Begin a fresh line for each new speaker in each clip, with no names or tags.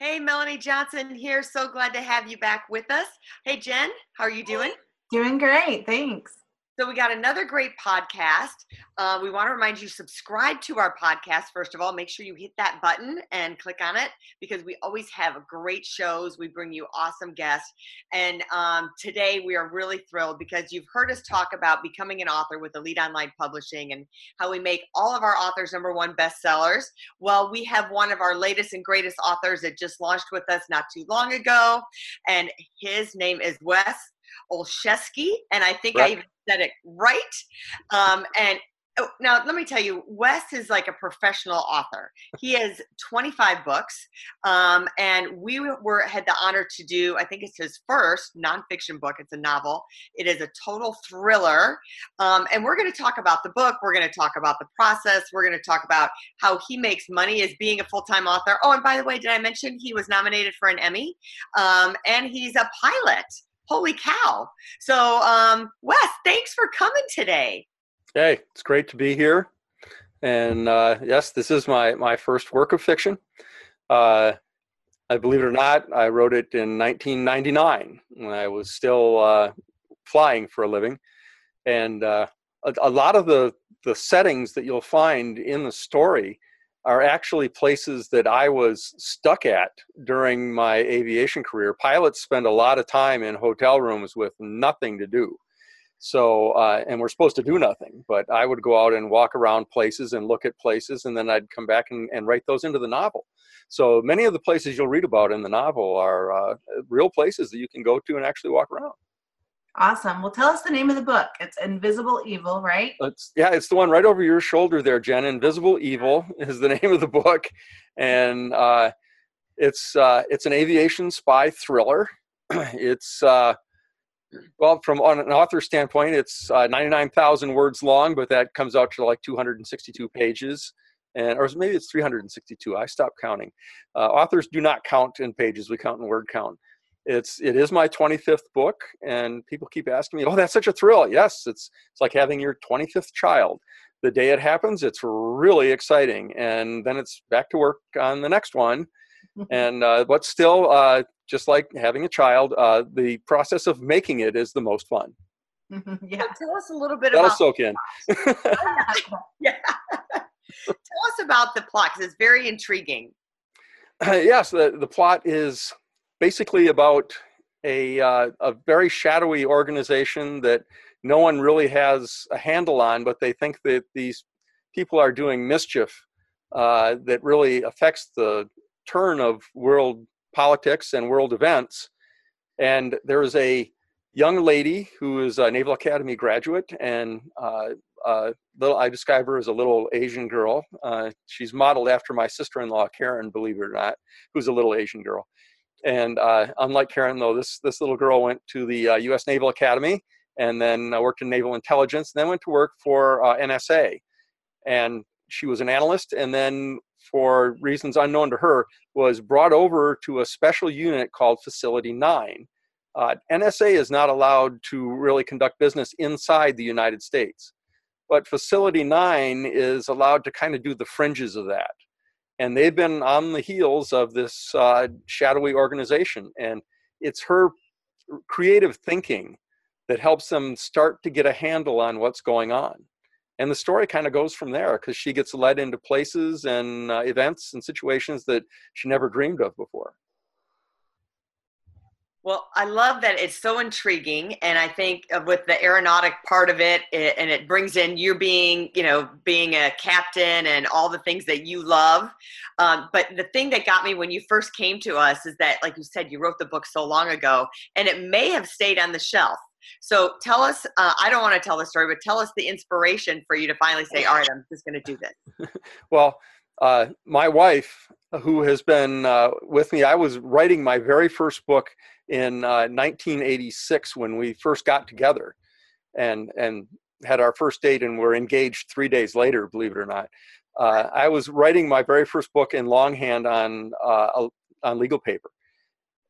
Hey, Melanie Johnson here. So glad to have you back with us. Hey, Jen, how are you doing?
Doing great. Thanks.
So we got another great podcast. Uh, we want to remind you subscribe to our podcast first of all. Make sure you hit that button and click on it because we always have great shows. We bring you awesome guests, and um, today we are really thrilled because you've heard us talk about becoming an author with Elite Online Publishing and how we make all of our authors number one bestsellers. Well, we have one of our latest and greatest authors that just launched with us not too long ago, and his name is Wes Oleszewski, and I think right. I even it right. Um, and oh, now let me tell you, Wes is like a professional author. He has 25 books, um, and we were had the honor to do. I think it's his first nonfiction book. It's a novel. It is a total thriller, um, and we're going to talk about the book. We're going to talk about the process. We're going to talk about how he makes money as being a full time author. Oh, and by the way, did I mention he was nominated for an Emmy? Um, and he's a pilot holy cow. So, um, Wes, thanks for coming today.
Hey, it's great to be here. And uh, yes, this is my, my first work of fiction. Uh, I believe it or not, I wrote it in 1999 when I was still uh, flying for a living. And uh, a, a, lot of the, the settings that you'll find in the story are actually places that I was stuck at during my aviation career. Pilots spend a lot of time in hotel rooms with nothing to do. So, uh, and we're supposed to do nothing, but I would go out and walk around places and look at places, and then I'd come back and, and write those into the novel. So many of the places you'll read about in the novel are uh, real places that you can go to and actually walk around.
Awesome. Well, tell us the name of the book. It's Invisible Evil, right?
It's, yeah, it's the one right over your shoulder there, Jen. Invisible Evil is the name of the book, and uh, it's uh, it's an aviation spy thriller. it's uh, well, from on an author standpoint, it's uh, 99,000 words long, but that comes out to like 262 pages. And, or maybe it's 362. I stopped counting. Uh, authors do not count in pages; we count in word count it's it is my 25th book and people keep asking me oh that's such a thrill. Yes it's it's like having your 25th child. The day it happens it's really exciting and then it's back to work on the next one. And uh, but still uh, just like having a child uh, the process of making it is the most fun.
Yeah. Tell us a little bit
That'll
about
soak in.
Yeah. Tell us about the plot because it's very intriguing.
Yes the, the plot is basically about a, uh, a very shadowy organization that no one really has a handle on, but they think that these people are doing mischief uh, that really affects the turn of world politics and world events. And there is a young lady who is a Naval Academy graduate, and uh, uh, little, I describe her as a little Asian girl. Uh, she's modeled after my sister-in-law Karen, believe it or not, who's a little Asian girl. And uh, unlike Karen, though, this this little girl went to the uh, U.S. Naval Academy and then uh, worked in naval intelligence, and then went to work for uh, NSA. And she was an analyst, and then for reasons unknown to her, was brought over to a special unit called Facility Nine. Uh, NSA is not allowed to really conduct business inside the United States, but Facility Nine is allowed to kind of do the fringes of that and they've been on the heels of this uh, shadowy organization and it's her creative thinking that helps them start to get a handle on what's going on. And the story kind of goes from there because she gets led into places and uh, events and situations that she never dreamed of before
well, I love that it's so intriguing, and I think with the aeronautic part of it, it, and it brings in you being, you know, being a captain and all the things that you love. Um, but the thing that got me when you first came to us is that, like you said, you wrote the book so long ago, and it may have stayed on the shelf. So tell us, uh, I don't want to tell the story, but tell us the inspiration for you to finally say, all right, I'm just going to do this.
well, uh, my wife, who has been uh, with me, I was writing my very first book in 1986 uh, when we first got together, and and had our first date, and were engaged three days later. Believe it or not, uh, I was writing my very first book in longhand on uh, on legal paper,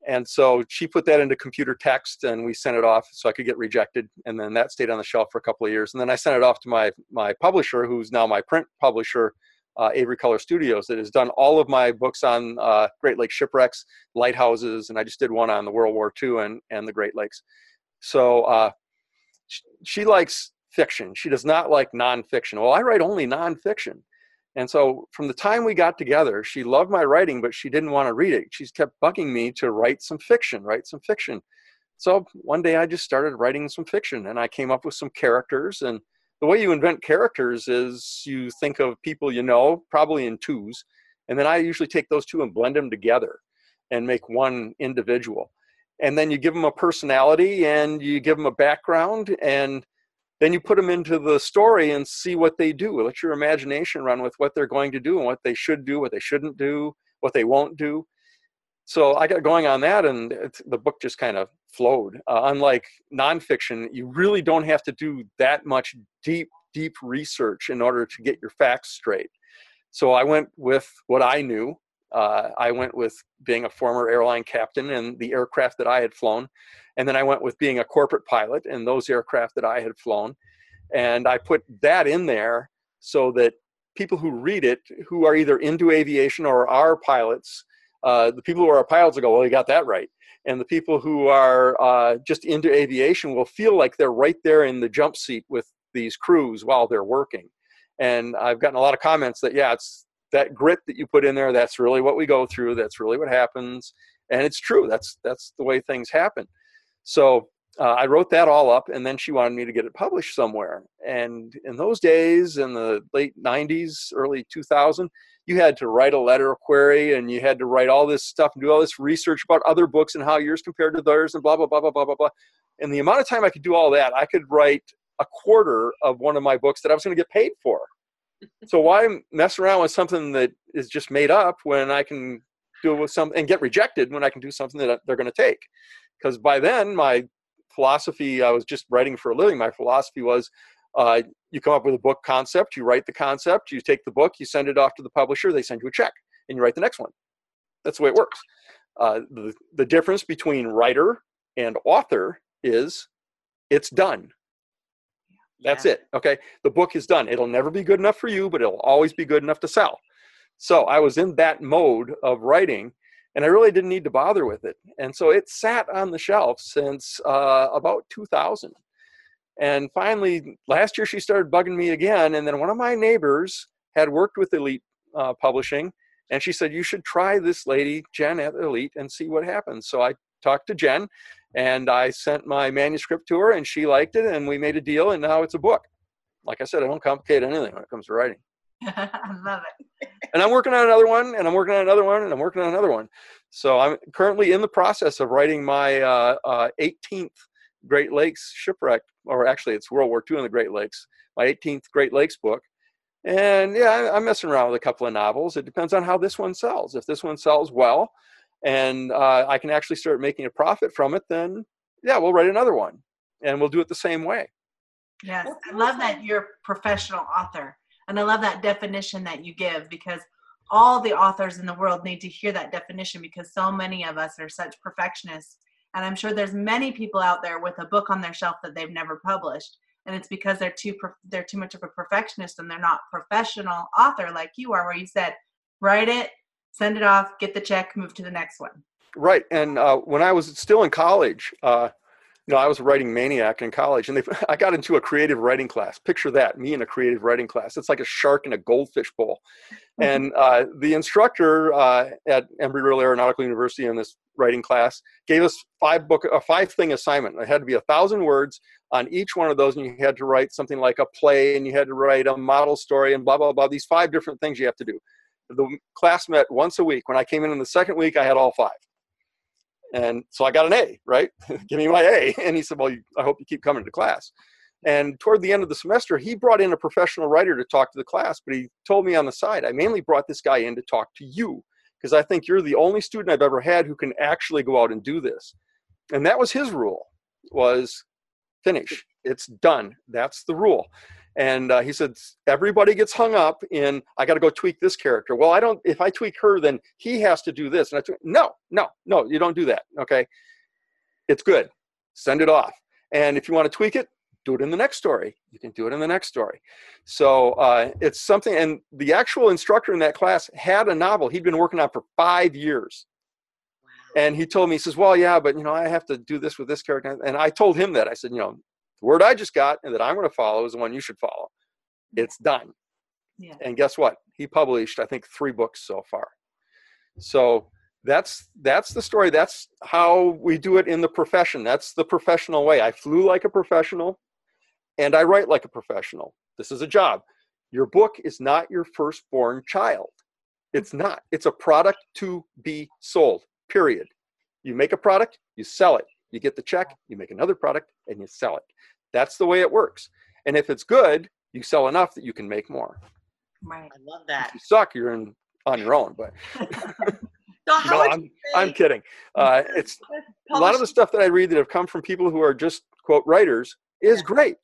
and so she put that into computer text, and we sent it off so I could get rejected, and then that stayed on the shelf for a couple of years, and then I sent it off to my my publisher, who's now my print publisher uh, Avery Color Studios that has done all of my books on uh, Great Lakes shipwrecks, lighthouses, and I just did one on the World War II and, and the Great Lakes. So uh, she, she likes fiction. She does not like nonfiction. Well, I write only nonfiction. And so from the time we got together, she loved my writing, but she didn't want to read it. She's kept bugging me to write some fiction, write some fiction. So one day I just started writing some fiction and I came up with some characters and the way you invent characters is you think of people you know, probably in twos, and then I usually take those two and blend them together and make one individual. And then you give them a personality and you give them a background and then you put them into the story and see what they do. Let your imagination run with what they're going to do and what they should do, what they shouldn't do, what they won't do so I got going on that, and the book just kind of flowed. Uh, unlike nonfiction, you really don't have to do that much deep, deep research in order to get your facts straight. So I went with what I knew. Uh, I went with being a former airline captain and the aircraft that I had flown. And then I went with being a corporate pilot and those aircraft that I had flown. And I put that in there so that people who read it, who are either into aviation or are pilots, uh, the people who are pilots will go, well, you got that right. And the people who are uh, just into aviation will feel like they're right there in the jump seat with these crews while they're working. And I've gotten a lot of comments that, yeah, it's that grit that you put in there. That's really what we go through. That's really what happens. And it's true. That's, that's the way things happen. So uh, I wrote that all up, and then she wanted me to get it published somewhere. And in those days, in the late 90s, early 2000, you had to write a letter query and you had to write all this stuff and do all this research about other books and how yours compared to theirs and blah blah blah blah blah blah blah. And the amount of time I could do all that, I could write a quarter of one of my books that I was going to get paid for. so why mess around with something that is just made up when I can do it with some and get rejected when I can do something that they're going to take? Because by then my philosophy, I was just writing for a living. My philosophy was uh, you come up with a book concept, you write the concept, you take the book, you send it off to the publisher, they send you a check, and you write the next one. That's the way it works. Uh, the, the difference between writer and author is it's done. That's yeah. it. Okay. The book is done. It'll never be good enough for you, but it'll always be good enough to sell. So I was in that mode of writing and I really didn't need to bother with it. And so it sat on the shelf since uh, about 2000. And finally, last year she started bugging me again. And then one of my neighbors had worked with Elite uh, Publishing, and she said, You should try this lady, Jen at Elite, and see what happens. So I talked to Jen, and I sent my manuscript to her, and she liked it, and we made a deal, and now it's a book. Like I said, I don't complicate anything when it comes to writing.
I love it.
and I'm working on another one, and I'm working on another one, and I'm working on another one. So I'm currently in the process of writing my uh, uh, 18th Great Lakes shipwreck, or actually it's World War II in the Great Lakes, my 18th Great Lakes book. And yeah, I'm messing around with a couple of novels. It depends on how this one sells. If this one sells well and uh, I can actually start making a profit from it, then yeah, we'll write another one and we'll do it the same way.
Yes, I love that you're a professional author. And I love that definition that you give because all the authors in the world need to hear that definition because so many of us are such perfectionists and i'm sure there's many people out there with a book on their shelf that they've never published. And it's because they're too they're too much of a perfectionist and they're not professional author like you are where you said write it send it off get the check move to the next one.
Right and uh, when i was still in college uh, you know, I was a writing maniac in college, and they, I got into a creative writing class. Picture that, me in a creative writing class. It's like a shark in a goldfish bowl. and uh, the instructor uh, at Embry-Riddle Aeronautical University in this writing class gave us five book a five thing assignment. It had to be a thousand words on each one of those, and you had to write something like a play, and you had to write a model story, and blah blah blah. These five different things you have to do. The class met once a week. When I came in in the second week, I had all five. And so I got an A, right? Give me my A. And he said, Well, you, I hope you keep coming to class. And toward the end of the semester, he brought in a professional writer to talk to the class, but he told me on the side, I mainly brought this guy in to talk to you because I think you're the only student I've ever had who can actually go out and do this. And that was his rule was finish. It's done. That's the rule. And uh, he said, everybody gets hung up in, I got to go tweak this character. Well, I don't, if I tweak her, then he has to do this. And I took, no, no, no, you don't do that. Okay. It's good. Send it off. And if you want to tweak it, do it in the next story. You can do it in the next story. So uh, it's something, and the actual instructor in that class had a novel he'd been working on for five years. And he told me, he says, Well, yeah, but you know, I have to do this with this character. And I told him that. I said, You know, the word I just got and that I'm going to follow is the one you should follow. It's done.
Yeah.
And guess what? He published, I think, three books so far. So that's that's the story. That's how we do it in the profession. That's the professional way. I flew like a professional and I write like a professional. This is a job. Your book is not your firstborn child. It's not. It's a product to be sold, period. You make a product, you sell it. You get the check, you make another product, and you sell it. That's the way it works. And if it's good, you sell enough that you can make more.
Right.
I love that.
If you suck, you're in, on your own. But
so
no, I'm, I'm kidding. Uh, it's a lot of the stuff that I read that have come from people who are just quote writers is
Yeah.
great.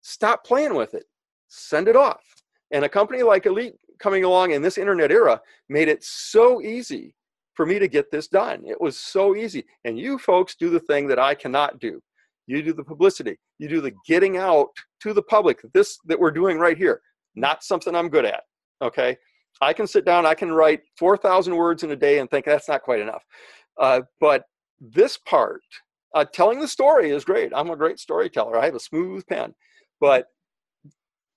Stop playing with it. Send it off. And a company like Elite coming along in this internet era made it so easy for me to get this done. It was so easy. And you folks do the thing that I cannot do. You do the publicity. You do the getting out to the public. This that we're doing right here, not something I'm good at. Okay. I can sit down, I can write 4,000 words in a day and think that's not quite enough. Uh, but this part, uh, telling the story is great. I'm a great storyteller. I have a smooth pen. But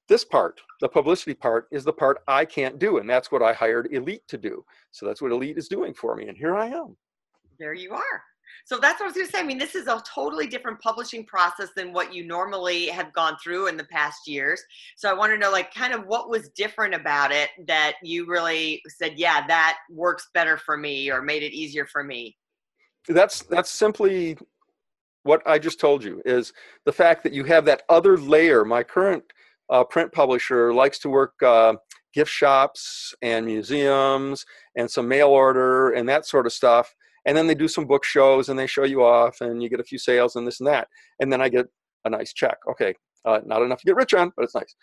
this part, the publicity part, is the part I can't do. And that's what I hired Elite to do. So that's what Elite is doing for me. And here I am.
there you are. So that's what I was going to say. I mean, this is a totally different publishing process than what you normally have gone through in the past years. So I want to know, like, kind of what was different about it that you really said, yeah, that works better for me or made it easier for me.
That's that's simply what I just told you is the fact that you have that other layer. My current uh, print publisher likes to work uh, gift shops and museums and some mail order and that sort of stuff. And then they do some book shows and they show you off and you get a few sales and this and that. And then I get a nice check. Okay, uh, not enough to get rich on, but it's nice.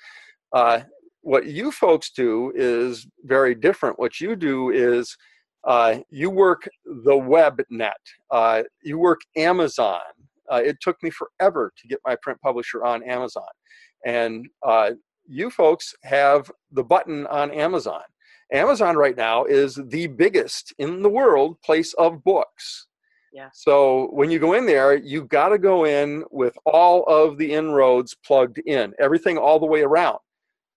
Uh, what you folks do is very different. What you do is uh, you work the web net. Uh, you work Amazon. Uh, it took me forever to get my print publisher on Amazon. And uh, you folks have the button on Amazon. Amazon right now is the biggest in the world place of books.
Yeah.
So when you go in there, you've got to go in with all of the inroads plugged in, everything all the way around.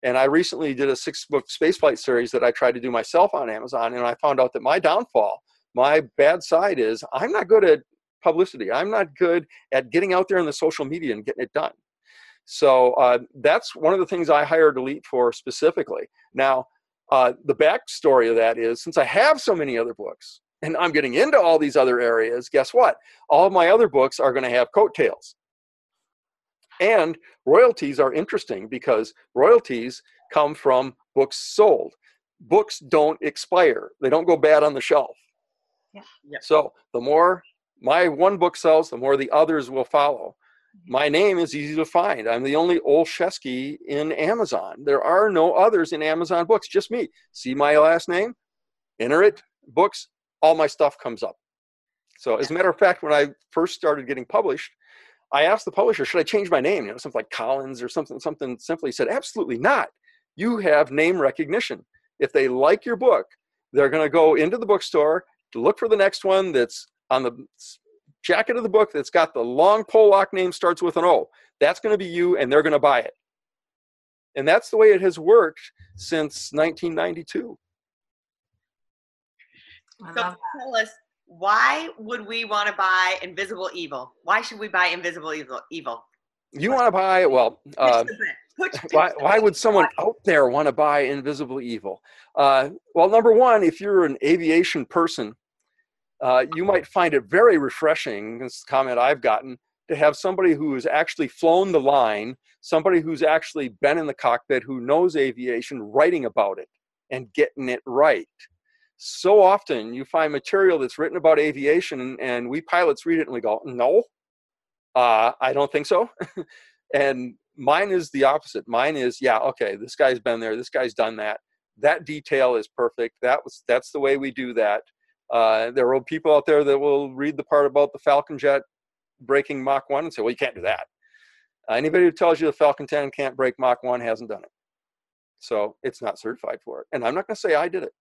And I recently did a six book spaceflight series that I tried to do myself on Amazon, and I found out that my downfall, my bad side is I'm not good at publicity. I'm not good at getting out there in the social media and getting it done. So uh, that's one of the things I hired Elite for specifically. Now, uh, the backstory of that is since I have so many other books and I'm getting into all these other areas, guess what? All of my other books are going to have coattails. And royalties are interesting because royalties come from books sold. Books don't expire, they don't go bad on the shelf.
Yeah.
Yep.
So the more my one book sells, the more the others will follow. My name is easy to find. I'm the only Oleszewski in Amazon. There are no others in Amazon books, just me. See my last name, enter it, books, all my stuff comes up. So, as a matter of fact, when I first started getting published, I asked the publisher, should I change my name? You know, something like Collins or something, something simply said, absolutely not. You have name recognition. If they like your book, they're going to go into the bookstore to look for the next one that's on the jacket of the book that's got the long Pollock name starts with an O. That's going to be you, and they're going to buy it. And that's the way it has worked since 1992.
So tell us, why would we want to buy Invisible Evil? Why should we buy Invisible Evil? Evil.
You want to buy well. Uh,
Pitch the brand. Pitch-
why, why would someone out there want to buy Invisible Evil? Uh, well, number one, if you're an aviation person, uh, you might find it very refreshing. This comment I've gotten to have somebody who has actually flown the line, somebody who's actually been in the cockpit, who knows aviation, writing about it and getting it right. So often you find material that's written about aviation, and, we pilots read it and we go, no, uh, I don't think so. and mine is the opposite. Mine is, yeah, okay, this guy's been there, this guy's done that. That detail is perfect. That was that's the way we do that. Uh, there are people out there that will read the part about the Falcon jet breaking Mach 1 and say, well, you can't do that. Uh, anybody who tells you the Falcon 10 can't break Mach 1 hasn't done it. So it's not certified for it. And I'm not going to say I did it,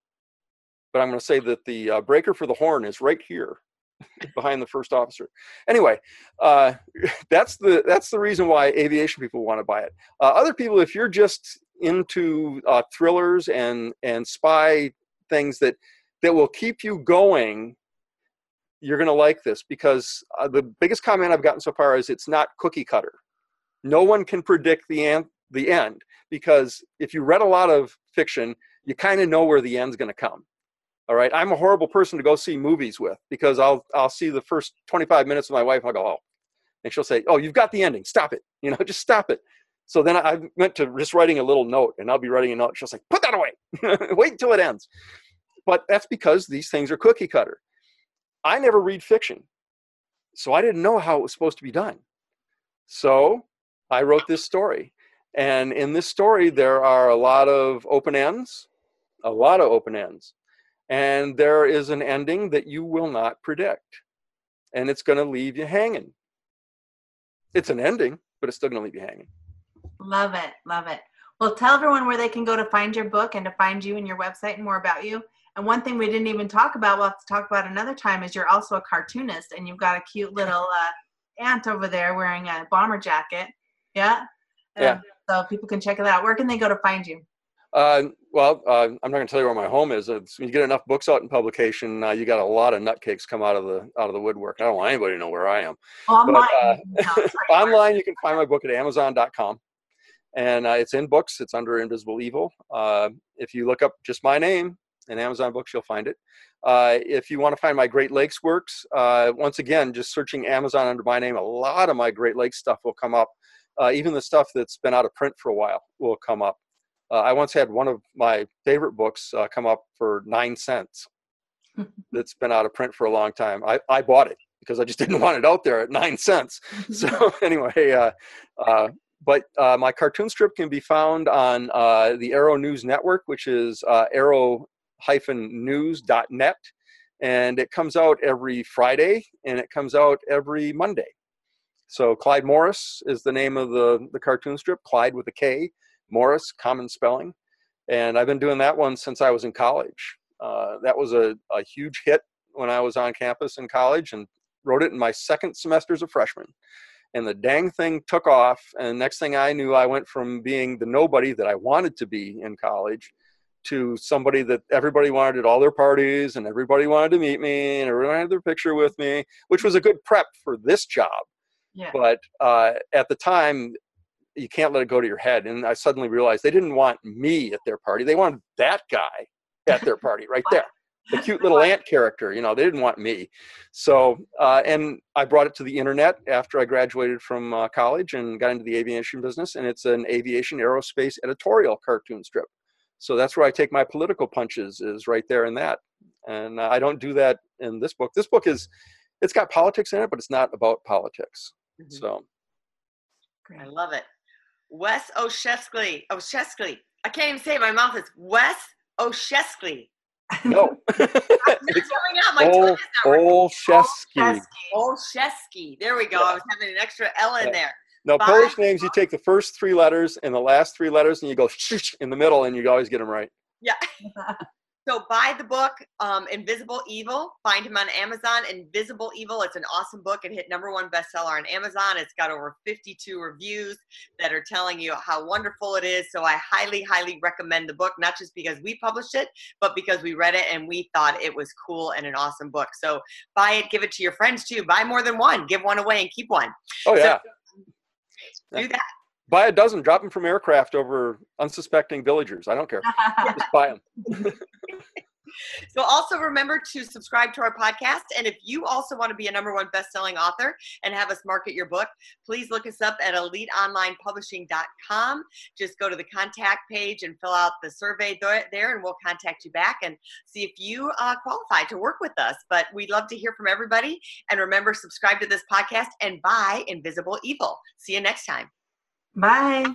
but I'm going to say that the uh, breaker for the horn is right here behind the first officer. Anyway, uh, that's the that's the reason why aviation people want to buy it. Uh, other people, if you're just into uh, thrillers and and spy things that that will keep you going you're going to like this because uh, the biggest comment I've gotten so far is it's not cookie cutter. No one can predict the end, the end because if you read a lot of fiction, you kind of know where the end's going to come. All right, I'm a horrible person to go see movies with because I'll I'll see the first 25 minutes with my wife. and I'll go, oh, and she'll say, oh, you've got the ending. Stop it. You know, just stop it. So then I went to just writing a little note, and I'll be writing a note. She'll say, put that away. Wait until it ends. But that's because these things are cookie cutter. I never read fiction. So I didn't know how it was supposed to be done. So I wrote this story. And in this story, there are a lot of open ends, a lot of open ends. And there is an ending that you will not predict. And it's going to leave you hanging. It's an ending, but it's still going to leave you hanging.
Love it. Love it. Well, tell everyone where they can go to find your book and to find you and your website and more about you. And one thing we didn't even talk about, we'll have to talk about another time, is you're also a cartoonist and you've got a cute little uh, ant over there wearing a bomber jacket. Yeah?
Yeah.
so people can check it out. Where can they go to find you?
Uh, well, uh, I'm not going to tell you where my home is. It's, when you get enough books out in publication, uh, you got a lot of nutcakes come out of the out of the woodwork. I don't want anybody to know where I am.
Online,
but, uh, online you can find my book at Amazon.com, and uh, it's in books. It's under Invisible Evil. Uh, if you look up just my name, in Amazon books, you'll find it. Uh, if you want to find my Great Lakes works, uh, once again, just searching Amazon under my name, a lot of my Great Lakes stuff will come up. Uh, even the stuff that's been out of print for a while will come up. Uh, I once had one of my favorite books uh, come up for nine cents. that's been out of print for a long time. I, I bought it because I just didn't want it out there at nine cents. So anyway, uh, but uh, my cartoon strip can be found on uh, the Aero-News Network, which is uh, Aero news.net and it comes out every Friday and it comes out every Monday. So Klyde Morris is the name of the, the cartoon strip, Klyde with a K, Morris, common spelling. And I've been doing that one since I was in college. Uh, that was a, a huge hit when I was on campus in college and wrote it in my second semester as a freshman. And the dang thing took off. And next thing I knew, I went from being the nobody that I wanted to be in college to somebody that everybody wanted at all their parties and everybody wanted to meet me and everyone had their picture with me, which was a good prep for this job.
Yeah.
But uh, at the time, you can't let it go to your head. And I suddenly realized they didn't want me at their party. They wanted that guy at their party right there. The cute little ant character, you know, they didn't want me. So, uh, and I brought it to the internet after I graduated from uh, college and got into the aviation business. And it's an aviation aerospace editorial cartoon strip. So that's where I take my political punches is right there in that. And uh, I don't do that in this book. This book is, it's got politics in it, but it's not about politics. Mm-hmm. So.
I love it. Wes Osheskley. Osheskley. I can't even say it. My mouth is Wes Osheskley.
No.
it's coming out. My
Ol- Oleszewski.
Oleszewski. There we go. Yeah. I was having an extra L in yeah. There.
No, Polish names, you take the first three letters and the last three letters, and you go in the middle, and you always get them right.
Yeah. so buy the book, um, Invisible Evil. Find him on Amazon. Invisible Evil. It's an awesome book. It hit number one bestseller on Amazon. It's got over 52 reviews that are telling you how wonderful it is. So I highly, highly recommend the book, not just because we published it, but because we read it and we thought it was cool and an awesome book. So buy it, give it to your friends too. Buy more than one, give one away, and keep one.
Oh yeah.
So, do that.
Buy a dozen, drop them from aircraft over unsuspecting villagers. I don't care. Just buy them.
So also remember to subscribe to our podcast. And if you also want to be a number one best-selling author and have us market your book, please look us up at eliteonlinepublishing.com. Just go to the contact page and fill out the survey there, and we'll contact you back and see if you uh, qualify to work with us. But we'd love to hear from everybody. And remember, subscribe to this podcast and buy Invisible Evil. See you next time.
Bye.